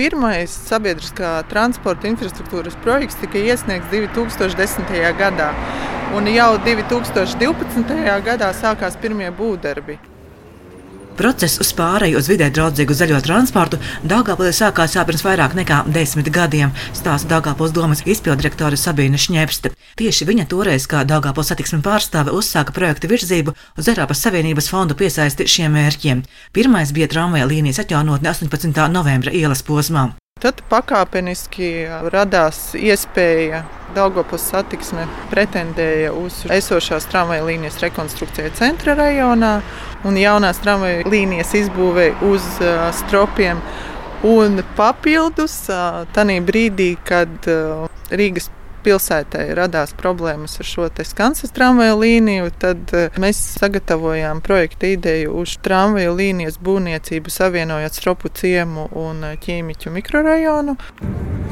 pirmais sabiedriskā transporta infrastruktūras projekts tika iesniegts 2010. gadā. Un jau 2012. gadā sākās pirmie būvdarbi. Process uz pārēju uz vidē draudzīgu zaļo transportu Dāngāpilī sākās jau pirms vairāk nekā desmit gadiem, stāsta Dāngāpils domas izpildirektore Sabīne Šņepste. Tieši viņa toreiz, kā Dāngāpils satiksmi pārstāve, uzsāka projekta virzību uz Eiropas Savienības fondu piesaisti šiem mērķiem. Pirmais bija tramvaja līnijas atjaunotne 18. novembra ielas posmā. Tad pakāpeniski radās iespēja Daugopils satiksme pretendēja uz esošās tramvaja līnijas rekonstrukciju centra rajonā un jaunās tramvaja līnijas izbūvēja uz uh, stropiem. Un papildus uh, tajā brīdī, kad uh, Rīgas pilsētai radās problēmas ar šo skansas tramvaju līniju, tad mēs sagatavojām projekta ideju uz tramvaju līnijas būvniecību, savienojot Stropu ciemu un ķīmiķu mikrorajonu.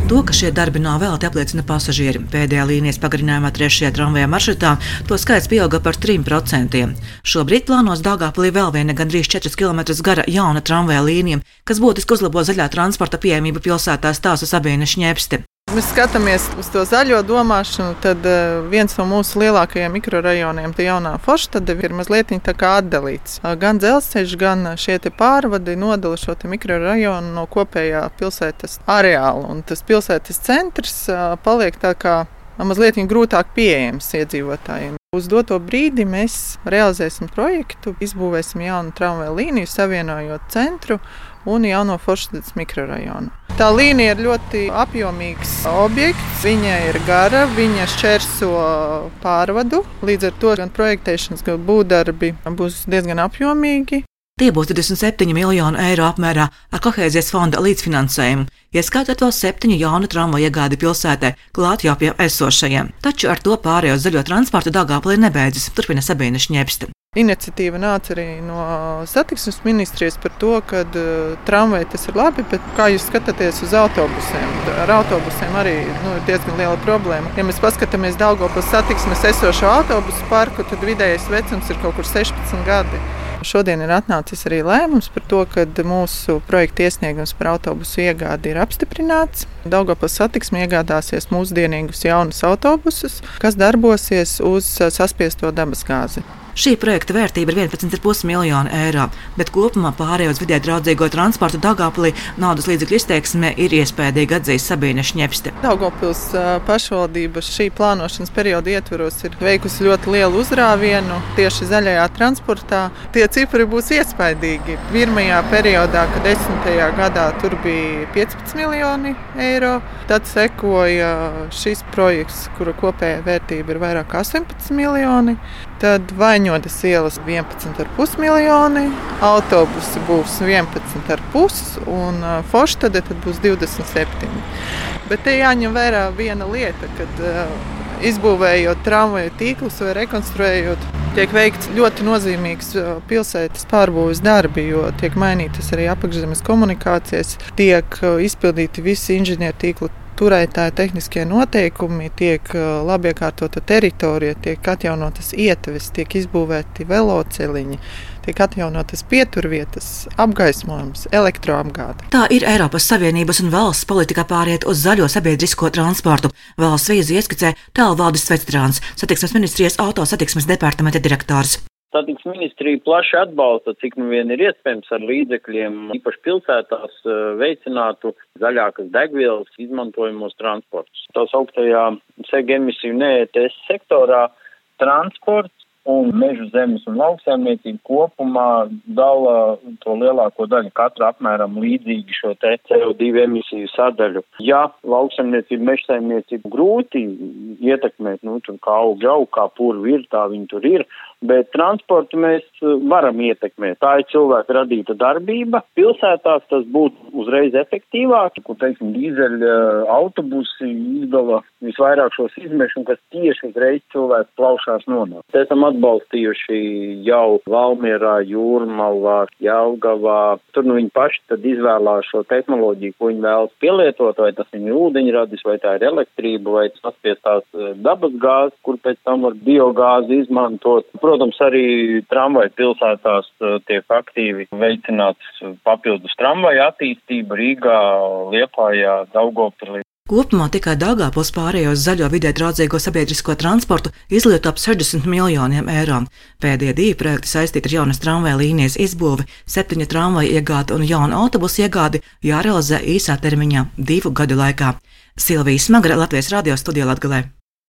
To, ka šie darbi nav velti, apliecina pasažieri. Pēdējā līnijas pagarinājumā trešajā tramvaja maršrutā to skaits pieauga par 3%. Šobrīd plānos Dāngāpilī vēl viena gandrīz 4 km gara jauna tramvaja līnija, kas būtiski uzlabo zaļā transporta pieejamību pilsētā stāsta Sabīne Šņepste. Mēs skatāmies uz to zaļo domāšanu, tad viens no mūsu lielākajiem mikrorajoniem, tā jaunā forša, ir mazliet atdalīts. Gan dzelzceļš, gan šie pārvadi nodala šo mikrorajonu no kopējā pilsētas areāla. Un tas pilsētas centrs paliek tā kā mazliet grūtāk pieejams iedzīvotājiem. Uz doto brīdi mēs realizēsim projektu, izbūvēsim jaunu tramvaju līniju, savienojot centru un jauno Forštedas mikrorajonu. Tā līnija ir ļoti apjomīgs objekts. Viņa ir gara, viņa šķērso pārvadu. Līdz ar to gan projektēšanas, gan būvdarbi būs diezgan apjomīgi. Tie būs 27 miljoni eiro apmērā ar kohēzijas fonda līdzfinansējumu, ieskaitot vēl septiņu jaunu tramvaju iegādi pilsētē, klāt jau pie esošajiem. Taču ar to pārējo zaļo transportu Dāngāplī nebeidzas, turpina Sabīne Šņepste. Iniciatīva nāca arī no satiksmes ministrijas par to, ka uh, tramvaji tas ir labi, bet kā jūs skatāties uz autobusiem? Ar autobusiem arī nu, ir diezgan liela problēma. Ja mēs paskatāmies Daugopils satiksmes esošo autobusu parku, tad vidējais vecums ir kaut kur 16 gadi. Šodien ir atnācis arī lēmums par to, ka mūsu projekta iesniegums par autobusu iegādi ir apstiprināts. Daugopils satiksme iegādāsies mūsdienīgus jaunus autobusus, kas darbosies uz saspiesto dabasgāzi. Šī projekta vērtība ir 11,5 miljoni eiro, bet kopumā pārējai uz vidē draudzīgo transportu Dāngāpilī naudas līdzekļu izteiksme ir iespējīga atzīst Sabīne Šņepste. Daugopils pašvaldība šī plānošanas perioda ietveros ir veikusi ļoti lielu uzrāvienu tieši zaļajā transportā. Tie cipari būs iespaidīgi. Pirmajā periodā, kad desmitajā gadā tur bija 15 miljoni eiro, tad sekoja šis projekts, kura kopējā vērtība ir vairāk kā 18 miljoni. Tad vaņotas ielas 11,5 miljoni, autobusi būs 11,5 un Forštade būs 27. Bet te jāņem vērā viena lieta, kad izbūvējot tramvaju tīklus vai rekonstruējot, tiek veikts ļoti nozīmīgs pilsētas pārbūves darbi, jo tiek mainītas arī apakšzemes komunikācijas, tiek izpildīti visi inženiertīklu turētāja tehniskie noteikumi, tiek uh, labi iekārtota teritorija, tiek atjaunotas ietves, tiek izbūvēti veloceliņi, tiek atjaunotas pieturvietas, apgaismojums, elektroapgāde. Tā ir Eiropas Savienības un valsts politika pāriet uz zaļo sabiedrisko transportu. Valsts vīzu ieskicē tālvaldis Svectrāns, satiksmes ministrijas autosatiksmes departamenta direktors. Satiksmes ministrija plaši atbalsta, cik nu vien ir iespējams ar līdzekļiem, īpaši pilsētās, eh, veicinātu zaļākas degvielas izmantojamos transportus. Tā sauktajā seg emisiju neēties sektorā transports un meža zemes un lauksēmniecība kopumā dala to lielāko daļu, katra apmēram līdzīgi šo te CO2 emisiju sadaļu. Ja lauksēmniecība, meža saimniecība grūti ietekmēt, nu, tur kā aug jau, kā purvi ir, tā viņi tur ir, bet transportu mēs uh, varam ietekmēt. Tā ir cilvēka radīta darbība. Pilsētās tas būtu uzreiz efektīvāk, kur, teiksim, dīzeļa uh, autobusi izdala visvairāk šos izmešus, kas tieši uzreiz cilvēku plaušās nonāk. Esam atbalstījuši jau Valmierā, Jūrmalā, Jelgavā. Tur nu viņi paši tad izvēlās šo tehnoloģiju, ko viņi vēlas pielietot, vai tas ir ūdeņradis, vai tā ir elektrība, vai tas pie tās uh, dabas gāzes, kur pēc tam var biogāzi izmantot protams, arī tramvaju pilsētās tiek aktīvi veicināts papildus tramvaju attīstība Rīgā, Liepājā, Daugopilī. Kopumā tikai Dāngāpils pārējo uz zaļo vidē draudzīgo sabiedrisko transportu izlieto ap 60 miljoniem eiro. Pēdējie divi projekti saistīti ar jaunas tramvaja līnijas izbūvi, septiņu tramvaju iegādi un jaunu autobusu iegādi jārealizē īsā termiņā, divu gadu laikā. Silvija Smagra Latvijas radio studijā Latgalē.